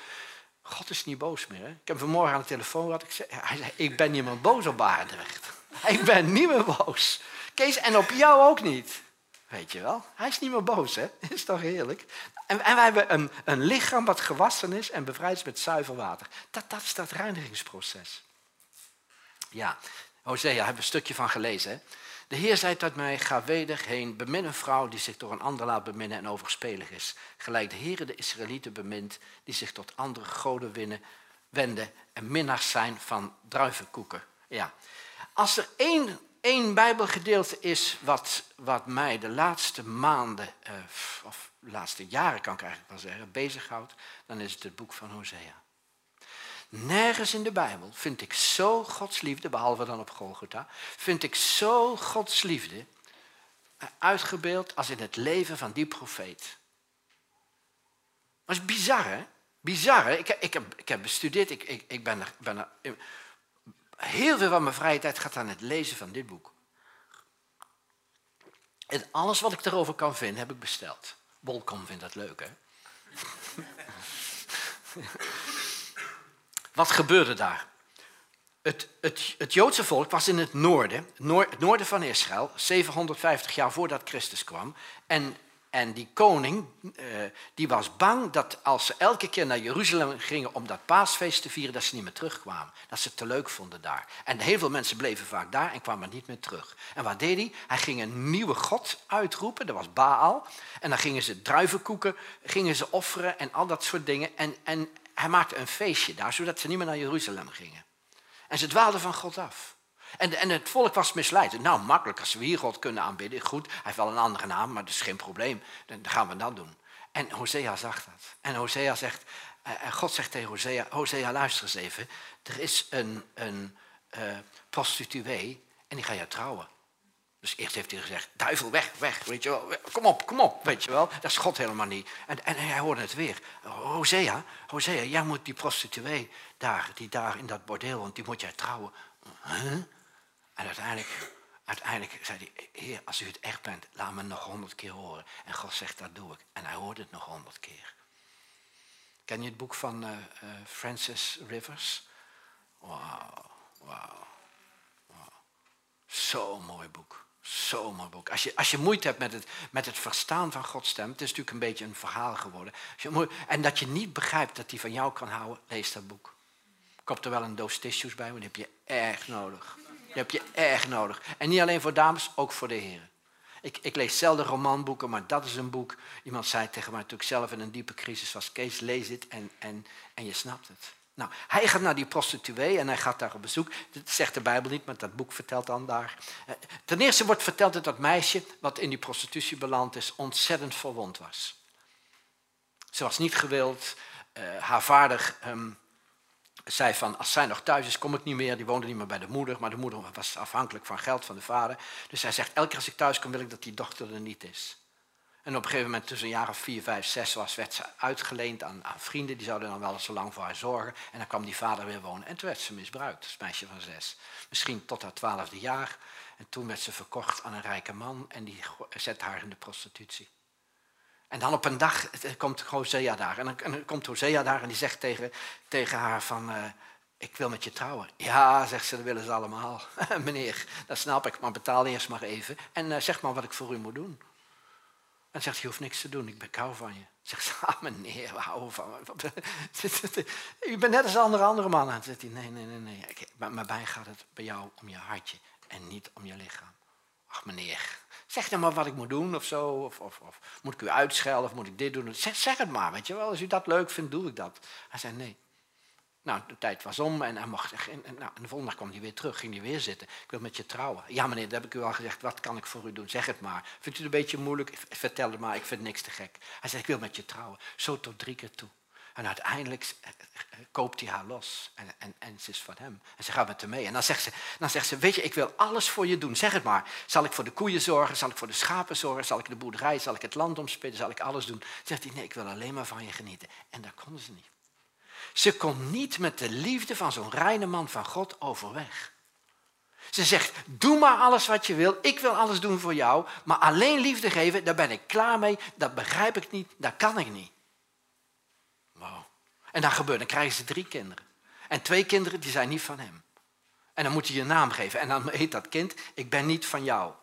God is niet boos meer. Hè? Ik heb vanmorgen aan de telefoon gehad, ik zei, hij zei, ik ben niet meer boos op Barendrecht. Ik ben niet meer boos. Kees, en op jou ook niet. Weet je wel? Hij is niet meer boos, hè? Is toch heerlijk? En, en wij hebben een, een lichaam wat gewassen is en bevrijd is met zuiver water. Dat, dat is dat reinigingsproces. Ja, Hosea, hebben we een stukje van gelezen. Hè? De Heer zei tot mij, ga weder heen, bemin een vrouw die zich door een ander laat beminnen en overspelig is. Gelijk de Heer de Israëlieten bemint, die zich tot andere goden wenden en minnaars zijn van druivenkoeken. Ja. Als er één, één Bijbelgedeelte is wat, wat mij de laatste maanden, eh, of de laatste jaren kan ik eigenlijk wel zeggen, bezighoudt, dan is het het boek van Hosea. Nergens in de Bijbel vind ik zo Gods liefde, behalve dan op Golgotha, vind ik zo Gods liefde uitgebeeld als in het leven van die profeet. Dat is bizar, hè? Bizar, hè? Ik, ik, heb, ik heb bestudeerd, ik, ik, ben, er, ben er, heel veel van mijn vrije tijd gaat aan het lezen van dit boek. En alles wat ik erover kan vinden, heb ik besteld. Bolkom vindt dat leuk, hè? Wat gebeurde daar? Het, het, het, Joodse volk was in het noorden, het noorden van Israël, 750 jaar voordat Christus kwam. En, en die koning eh, die was bang dat als ze elke keer naar Jeruzalem gingen om dat paasfeest te vieren, dat ze niet meer terugkwamen. Dat ze het te leuk vonden daar. En heel veel mensen bleven vaak daar en kwamen niet meer terug. En wat deed hij? Hij ging een nieuwe god uitroepen, dat was Baal. En dan gingen ze druivenkoeken, gingen ze offeren en al dat soort dingen. En, en hij maakte een feestje daar, zodat ze niet meer naar Jeruzalem gingen. En ze dwaalden van God af. En, en het volk was misleid. Nou, makkelijk, als we hier God kunnen aanbidden, goed. Hij heeft wel een andere naam, maar dat is geen probleem. Dan gaan we dat doen. En Hosea zag dat. En Hosea zegt, eh, en God zegt tegen Hosea, Hosea luister eens even. Er is een, een uh, prostituee en die ga je trouwen. Dus eerst heeft hij gezegd, duivel, weg, weg, weet je wel. Kom op, kom op, weet je wel. Dat is God helemaal niet. En, en hij hoorde het weer. Hosea, Hosea, jij moet die prostituee daar, die daar in dat bordeel, want die moet jij trouwen. Huh? En uiteindelijk, uiteindelijk zei hij, heer, als u het echt bent, laat me nog honderd keer horen. En God zegt, dat doe ik. En hij hoorde het nog honderd keer. Ken je het boek van uh, uh, Francis Rivers? Wauw, wauw. Zo'n mooi boek. Zo'n mooi boek. Als je, als je moeite hebt met het, met het verstaan van Gods stem, het is natuurlijk een beetje een verhaal geworden. en dat je niet begrijpt dat hij van jou kan houden, lees dat boek. Komt er wel een doos tissues bij, maar die heb je erg nodig. Die heb je erg nodig. En niet alleen voor dames, ook voor de heren. Ik, ik, lees zelden romanboeken, maar dat is een boek. Iemand zei tegen mij, ik zelf in een diepe crisis was, Kees, lees dit en, en, en je snapt het. Nou, hij gaat naar die prostituee en hij gaat daar op bezoek. Dat zegt de Bijbel niet, maar dat boek vertelt dan daar. Eh, ten eerste wordt verteld dat dat meisje, wat in die prostitutie beland is, ontzettend verwond was. Ze was niet gewild. Uh, haar vader um, zei van, als zij nog thuis is, kom ik niet meer. Die woonde niet meer bij de moeder, maar de moeder was afhankelijk van geld van de vader. Dus hij zegt, elke keer als ik thuis kom, wil ik dat die dochter er niet is. En op een gegeven moment, tussen een jaar of vier, vijf, zes was, werd ze uitgeleend aan, aan vrienden. Die zouden dan wel eens zo lang voor haar zorgen. En dan kwam die vader weer wonen. En toen werd ze misbruikt, als meisje van zes. Misschien tot haar twaalfde jaar. En toen werd ze verkocht aan een rijke man. En die zette haar in de prostitutie. En dan op een dag komt Hosea daar. En dan, komt Hosea daar en die zegt tegen, tegen haar van... Uh, ik wil met je trouwen. Ja, zegt ze, dat willen ze allemaal. Meneer, dat snap ik, maar betaal eerst maar even. En uh, zeg maar wat ik voor u moet doen. En zegt, je hoeft niks te doen, ik ben kou van je. Zegt ze, ah meneer, we houden van. U bent net als andere andere mannen. En zegt hij, nee, nee, nee, nee. Maar bij gaat het bij jou om je hartje en niet om je lichaam. Ach meneer, zeg dan maar wat ik moet doen of zo. Of, of, of moet ik u uitschelden of moet ik dit doen? Zeg, het maar, weet je wel. Als u dat leuk vindt, doe ik dat. Hij zei, nee, nou, de tijd was om en hij mocht. En, nou, de volgende dag kwam hij weer terug, ging hij weer zitten. Ik wil met je trouwen. Ja, meneer, dat heb ik u al gezegd. Wat kan ik voor u doen? Zeg het maar. Vindt u het een beetje moeilijk? Vertel het maar, ik vind niks te gek. Hij zei, ik wil met je trouwen. Zo tot drie keer toe. En uiteindelijk eh, eh, koopt hij haar los. En, en, en ze is van hem. En ze gaat met hem mee. En dan zegt, ze, dan zegt ze, weet je, ik wil alles voor je doen. Zeg het maar. Zal ik voor de koeien zorgen? Zal ik voor de schapen zorgen? Zal ik de boerderij? Zal ik het land omspitten? Zal ik alles doen? Zegt hij, nee, ik wil alleen maar van je genieten. En dat kon ze niet. Ze kon niet met de liefde van zo'n reine man van God overweg. Ze zegt, doe maar alles wat je wil, ik wil alles doen voor jou, maar alleen liefde geven, daar ben ik klaar mee, dat begrijp ik niet, dat kan ik niet. En dan gebeurt, dan krijgen ze drie kinderen. En twee kinderen die zijn niet van hem. En dan moet hij je naam geven. En dan heet dat kind, ik ben niet van jou.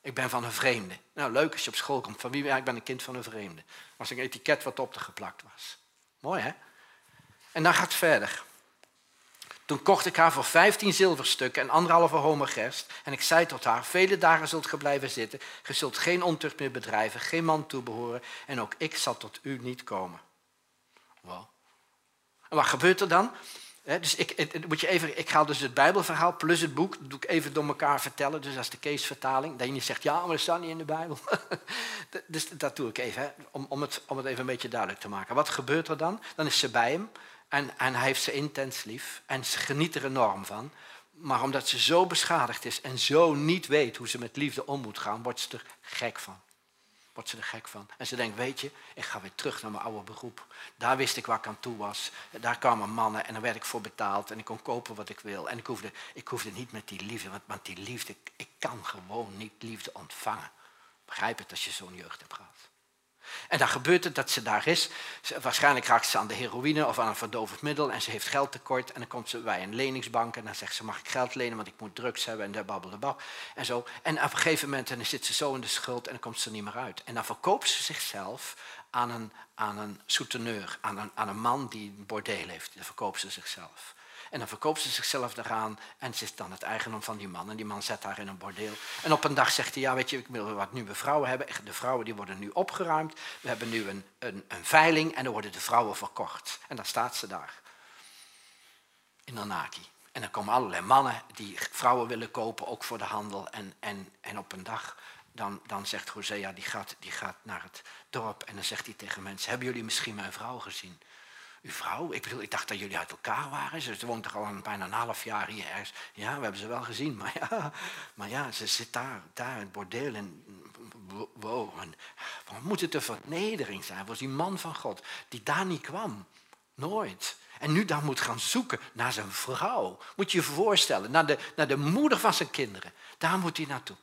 Ik ben van een vreemde. Nou, leuk als je op school komt. Van wie? Ja, ik ben een kind van een vreemde. Was een etiket wat op te geplakt was. Mooi, hè? En dan gaat het verder. Toen kocht ik haar voor vijftien zilverstukken en anderhalve homer gerst. En ik zei tot haar, vele dagen zult ge blijven zitten. Ge zult geen ontucht meer bedrijven, geen man toebehoren. En ook ik zal tot u niet komen. Wow. Wat gebeurt er dan? dus ik, moet je even, ik ga dus het Bijbelverhaal plus het boek, doe ik even door elkaar vertellen. Dus dat is de Keesvertaling. Dat je niet zegt, ja, maar dat staat niet in de Bijbel. dus dat doe ik even, om, om, het, om het even een beetje duidelijk te maken. Wat gebeurt er dan? Dan is ze bij hem en, en hij heeft ze intens lief en ze geniet er enorm van. Maar omdat ze zo beschadigd is en zo niet weet hoe ze met liefde om moet gaan, wordt ze er gek van. Wordt ze er gek van. En ze denkt, weet je, ik ga weer terug naar mijn oude beroep. Daar wist ik waar ik aan toe was. Daar kwamen mannen en daar werd ik voor betaald. En ik kon kopen wat ik wil. En ik hoefde, ik hoefde niet met die liefde, want, want die liefde, ik kan gewoon niet liefde ontvangen. Begrijp het als je zo'n jeugd hebt gehad. En dan gebeurt het dat ze daar is. Waarschijnlijk raakt ze aan de heroïne of aan een verdovend middel en ze heeft geldtekort. En dan komt ze bij een leningsbank en dan zegt ze, mag ik geld lenen, want ik moet drugs hebben en de. En zo. En op een gegeven moment dan zit ze zo in de schuld en dan komt ze er niet meer uit. En dan verkoopt ze zichzelf aan een, aan een souteneur, aan een, aan een man die een bordeel heeft. Dan verkoopt ze zichzelf. En dan verkoopt ze zichzelf eraan en ze is dan het eigendom van die man. En die man zet haar in een bordeel. En op een dag zegt hij, ja weet je, ik wil wat nieuwe vrouwen hebben. De vrouwen die worden nu opgeruimd. We hebben nu een, een, een veiling en dan worden de vrouwen verkocht. En dan staat ze daar. In Anaki. En dan komen allerlei mannen die vrouwen willen kopen, ook voor de handel. En, en, en op een dag dan, dan zegt Hosea, die gaat, die gaat naar het dorp en dan zegt hij tegen mensen, hebben jullie misschien mijn vrouw gezien? Uw vrouw? Ik bedoel, ik dacht dat jullie uit elkaar waren. Ze woont toch al een, bijna een half jaar hier ergens. Ja, we hebben ze wel gezien. Maar ja, maar ja ze zit daar, daar in het bordeel. En, wow, wat moet het een vernedering zijn voor die man van God. Die daar niet kwam. Nooit. En nu dan moet gaan zoeken naar zijn vrouw. Moet je je voorstellen, naar de, naar de moeder van zijn kinderen. Daar moet hij naartoe.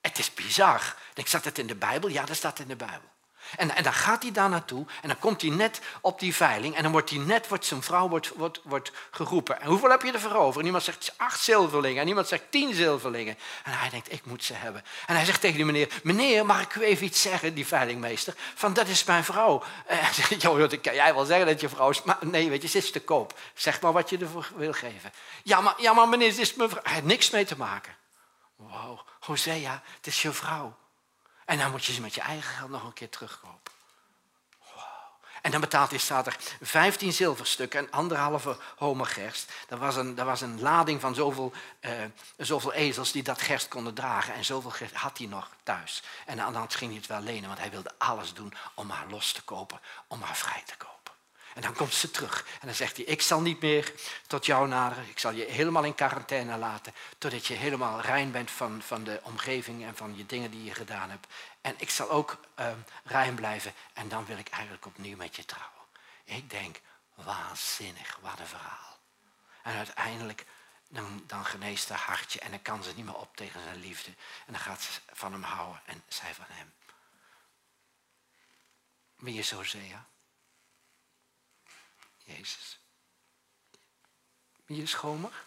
Het is bizar. Ik zat het in de Bijbel? Ja, dat staat in de Bijbel. En, en dan gaat hij daar naartoe en dan komt hij net op die veiling en dan wordt hij net, wordt zijn vrouw wordt, wordt, wordt geroepen. En hoeveel heb je ervoor over? En iemand zegt acht zilverlingen en iemand zegt tien zilverlingen. En hij denkt, ik moet ze hebben. En hij zegt tegen die meneer, meneer, mag ik u even iets zeggen, die veilingmeester? Van, dat is mijn vrouw. En hij zegt, joh, dat kan jij wel zeggen dat je vrouw is, maar nee, weet je, ze is te koop. Zeg maar wat je ervoor wil geven. Ja, maar, ja, maar meneer, dit is mijn vrouw. Hij heeft niks mee te maken. Wow, Hosea, het is je vrouw. En dan moet je ze met je eigen geld nog een keer terugkopen. Wow. En dan betaalt hij, staat er, 15 zilverstukken en anderhalve homer gerst. Dat was een, dat was een lading van zoveel, uh, zoveel ezels die dat gerst konden dragen. En zoveel gerst had hij nog thuis. En dan ging hij het wel lenen, want hij wilde alles doen om haar los te kopen, om haar vrij te kopen. En dan komt ze terug. En dan zegt hij, ik zal niet meer tot jou naderen. Ik zal je helemaal in quarantaine laten. Totdat je helemaal rein bent van, van de omgeving en van je dingen die je gedaan hebt. En ik zal ook uh, rein blijven. En dan wil ik eigenlijk opnieuw met je trouwen. Ik denk, waanzinnig, wat een verhaal. En uiteindelijk, dan, dan geneest haar hartje. En dan kan ze niet meer op tegen zijn liefde. En dan gaat ze van hem houden en zij van hem. Wie is Hosea? Jezus. Wie is schomer?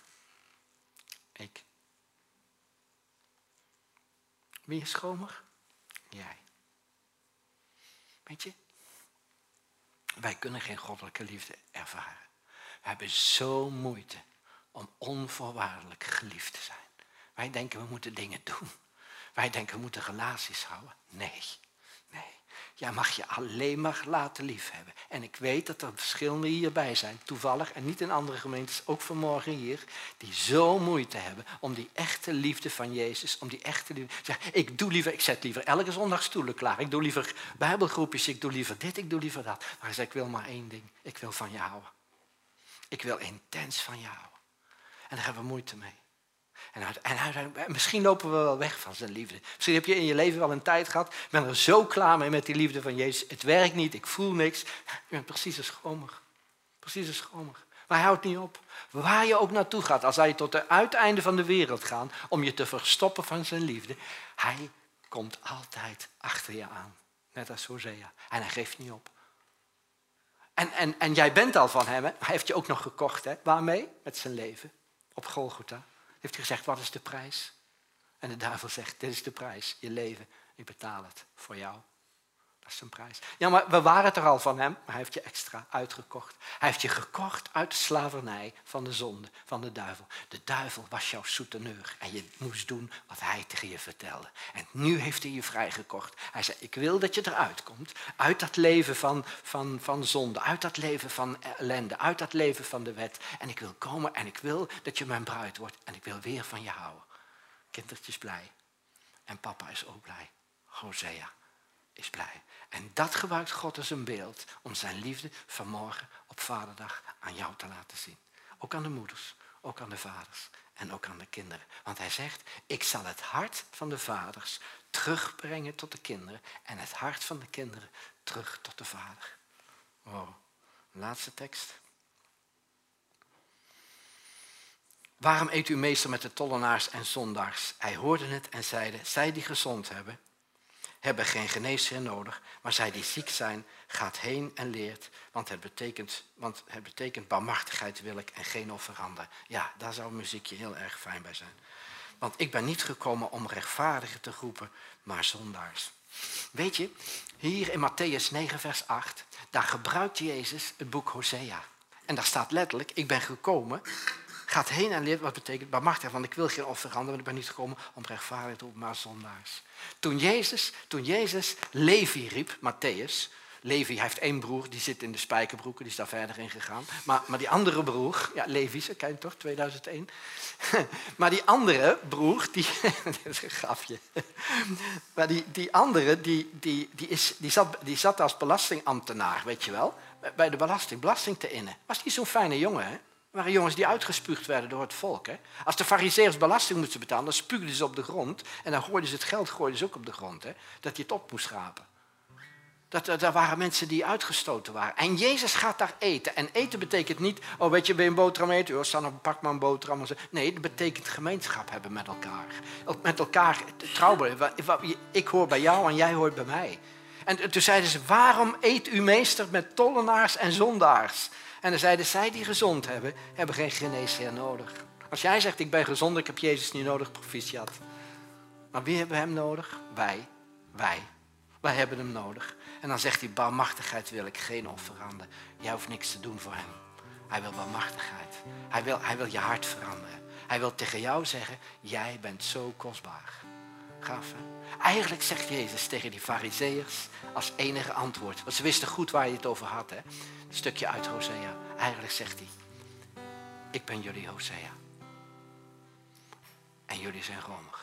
Ik. Wie is schomer? Jij. Weet je, wij kunnen geen goddelijke liefde ervaren. We hebben zo moeite om onvoorwaardelijk geliefd te zijn. Wij denken we moeten dingen doen. Wij denken we moeten relaties houden. Nee, nee. Jij mag je alleen maar laten liefhebben. En ik weet dat er verschillende hierbij zijn, toevallig, en niet in andere gemeentes, ook vanmorgen hier, die zo moeite hebben om die echte liefde van Jezus, om die echte liefde. Ik doe liever, ik zet liever elke zondag stoelen klaar. Ik doe liever bijbelgroepjes, ik doe liever dit, ik doe liever dat. Maar zegt, ik wil maar één ding, ik wil van je houden. Ik wil intens van je houden. En daar hebben we moeite mee. En, en misschien lopen we wel weg van zijn liefde. Misschien heb je in je leven wel een tijd gehad. Ik ben er zo klaar mee met die liefde van Jezus. Het werkt niet, ik voel niks. Je bent precies een schomer. Precies een schomer. Maar hij houdt niet op. Waar je ook naartoe gaat, als hij tot het uiteinde van de wereld gaat om je te verstoppen van zijn liefde, hij komt altijd achter je aan. Net als Hosea. En hij geeft niet op. En, en, en jij bent al van hem, hij heeft je ook nog gekocht. Hè? Waarmee? Met zijn leven. Op Golgotha heeft hij gezegd, wat is de prijs? En de duivel zegt, dit is de prijs, je leven, ik betaal het voor jou. Dat is zijn prijs. Ja, maar we waren het er al van hem, maar hij heeft je extra uitgekocht. Hij heeft je gekocht uit de slavernij van de zonde, van de duivel. De duivel was jouw souteneur en je moest doen wat hij tegen je vertelde. En nu heeft hij je vrijgekocht. Hij zei, ik wil dat je eruit komt, uit dat leven van, van, van zonde, uit dat leven van ellende, uit dat leven van de wet. En ik wil komen en ik wil dat je mijn bruid wordt en ik wil weer van je houden. Kindertjes blij. En papa is ook blij. Hosea is blij. En dat gebruikt God als een beeld om zijn liefde vanmorgen op Vaderdag aan jou te laten zien. Ook aan de moeders, ook aan de vaders en ook aan de kinderen. Want hij zegt, ik zal het hart van de vaders terugbrengen tot de kinderen en het hart van de kinderen terug tot de vader. Wow, laatste tekst. Waarom eet u meester met de tollenaars en zondaars? Hij hoorde het en zeide, zij die gezond hebben, hebben geen geneesheer nodig, maar zij die ziek zijn, gaat heen en leert, want het betekent, want het betekent barmhartigheid wil ik en geen offeranden. Ja, daar zou muziekje heel erg fijn bij zijn. Want ik ben niet gekomen om rechtvaardigen te roepen, maar zondaars. Weet je, hier in Matthäus 9, vers 8, daar gebruikt Jezus het boek Hosea. En daar staat letterlijk, ik ben gekomen Gaat heen en leert wat betekent barmhartig, want ik wil geen offeranden, want ik ben niet gekomen om rechtvaardig te maar zondaars. Toen Jezus, toen Jezus Levi riep, Matthäus, Levi heeft één broer, die zit in de spijkerbroeken, die is daar verder in gegaan. Maar, maar die andere broer, ja, Levi, ze ken toch, 2001. maar die andere broer, die, dat is een grafje. maar die, die andere, die, die, die, is, die, zat, die zat als belastingambtenaar, weet je wel, bij de belasting, belasting te innen. Was niet zo'n fijne jongen, hè? Waren jongens die uitgespuugd werden door het volk. Hè? Als de fariseërs belasting moesten betalen, dan spuugden ze op de grond. En dan gooiden ze het geld gooiden ze ook op de grond. Hè? Dat je het op moest schrapen. Dat, dat, waren mensen die uitgestoten waren. En Jezus gaat daar eten. En eten betekent niet, oh weet je, ben je een boterham eten? Oh, Sanne, pak maar een boterham. Nee, dat betekent gemeenschap hebben met elkaar. Met elkaar trouwen. Ik hoor bij jou en jij hoort bij mij. En toen zeiden ze, waarom eet u meester met tollenaars en zondaars? En dan zeiden zij die gezond hebben, hebben geen geneesheer nodig. Als jij zegt, ik ben gezond, ik heb Jezus niet nodig, proficiat. Maar wie hebben hem nodig? Wij. Wij. Wij hebben hem nodig. En dan zegt hij, barmachtigheid wil ik, geen offeranden. Jij hoeft niks te doen voor hem. Hij wil barmachtigheid. Hij wil, hij wil je hart veranderen. Hij wil tegen jou zeggen, jij bent zo kostbaar. Gaaf hè? Eigenlijk zegt Jezus tegen die fariseërs als enige antwoord. Want ze wisten goed waar je het over had. Hè? Een stukje uit Hosea. Eigenlijk zegt hij, ik ben jullie Hosea. En jullie zijn romig.